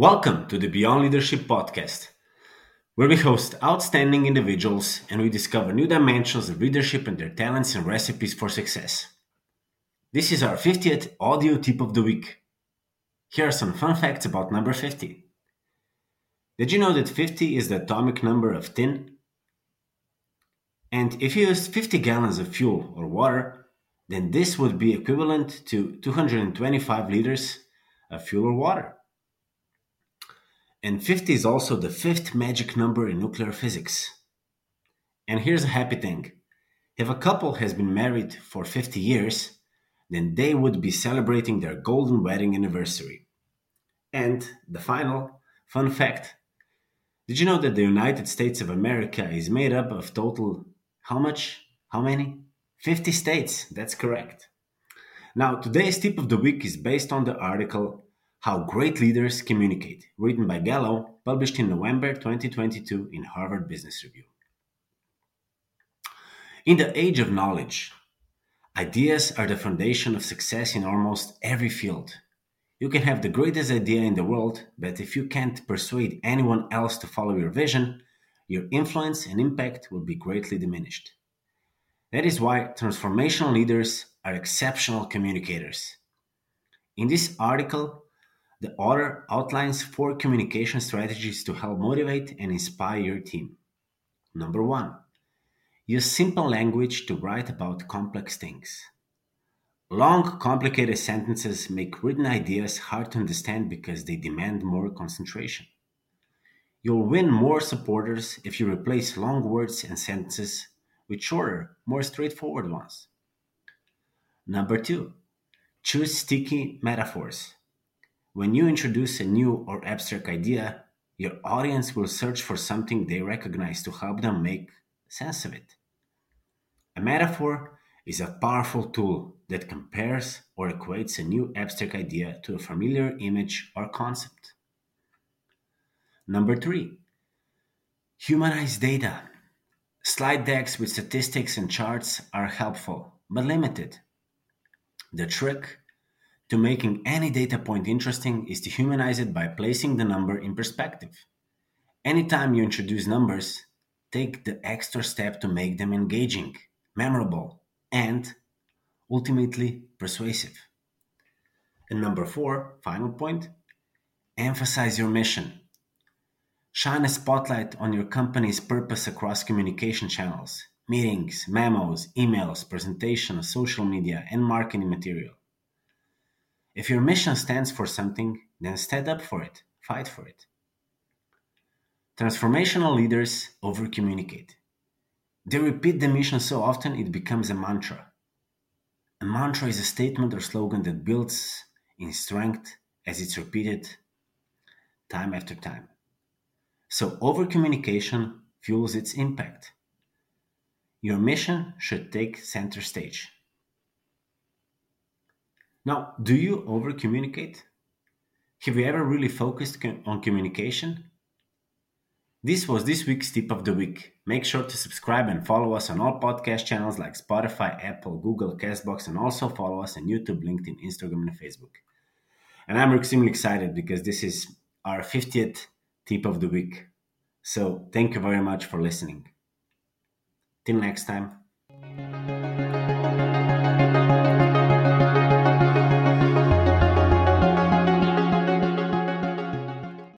Welcome to the Beyond Leadership podcast, where we host outstanding individuals and we discover new dimensions of leadership and their talents and recipes for success. This is our 50th audio tip of the week. Here are some fun facts about number 50. Did you know that 50 is the atomic number of tin? And if you used 50 gallons of fuel or water, then this would be equivalent to 225 liters of fuel or water. And 50 is also the fifth magic number in nuclear physics. And here's a happy thing if a couple has been married for 50 years, then they would be celebrating their golden wedding anniversary. And the final fun fact did you know that the United States of America is made up of total how much? How many? 50 states. That's correct. Now, today's tip of the week is based on the article how Great Leaders Communicate, written by Gallo, published in November 2022 in Harvard Business Review. In the age of knowledge, ideas are the foundation of success in almost every field. You can have the greatest idea in the world, but if you can't persuade anyone else to follow your vision, your influence and impact will be greatly diminished. That is why transformational leaders are exceptional communicators. In this article, the author outlines four communication strategies to help motivate and inspire your team. Number one, use simple language to write about complex things. Long, complicated sentences make written ideas hard to understand because they demand more concentration. You'll win more supporters if you replace long words and sentences with shorter, more straightforward ones. Number two, choose sticky metaphors. When you introduce a new or abstract idea, your audience will search for something they recognize to help them make sense of it. A metaphor is a powerful tool that compares or equates a new abstract idea to a familiar image or concept. Number three, humanize data. Slide decks with statistics and charts are helpful, but limited. The trick to making any data point interesting is to humanize it by placing the number in perspective. Anytime you introduce numbers, take the extra step to make them engaging, memorable, and ultimately persuasive. And number four, final point, emphasize your mission. Shine a spotlight on your company's purpose across communication channels, meetings, memos, emails, presentations, social media, and marketing material. If your mission stands for something, then stand up for it, fight for it. Transformational leaders over communicate. They repeat the mission so often it becomes a mantra. A mantra is a statement or slogan that builds in strength as it's repeated time after time. So, over communication fuels its impact. Your mission should take center stage. Now, do you over communicate? Have you ever really focused on communication? This was this week's tip of the week. Make sure to subscribe and follow us on all podcast channels like Spotify, Apple, Google, Castbox, and also follow us on YouTube, LinkedIn, Instagram, and Facebook. And I'm extremely excited because this is our 50th tip of the week. So thank you very much for listening. Till next time.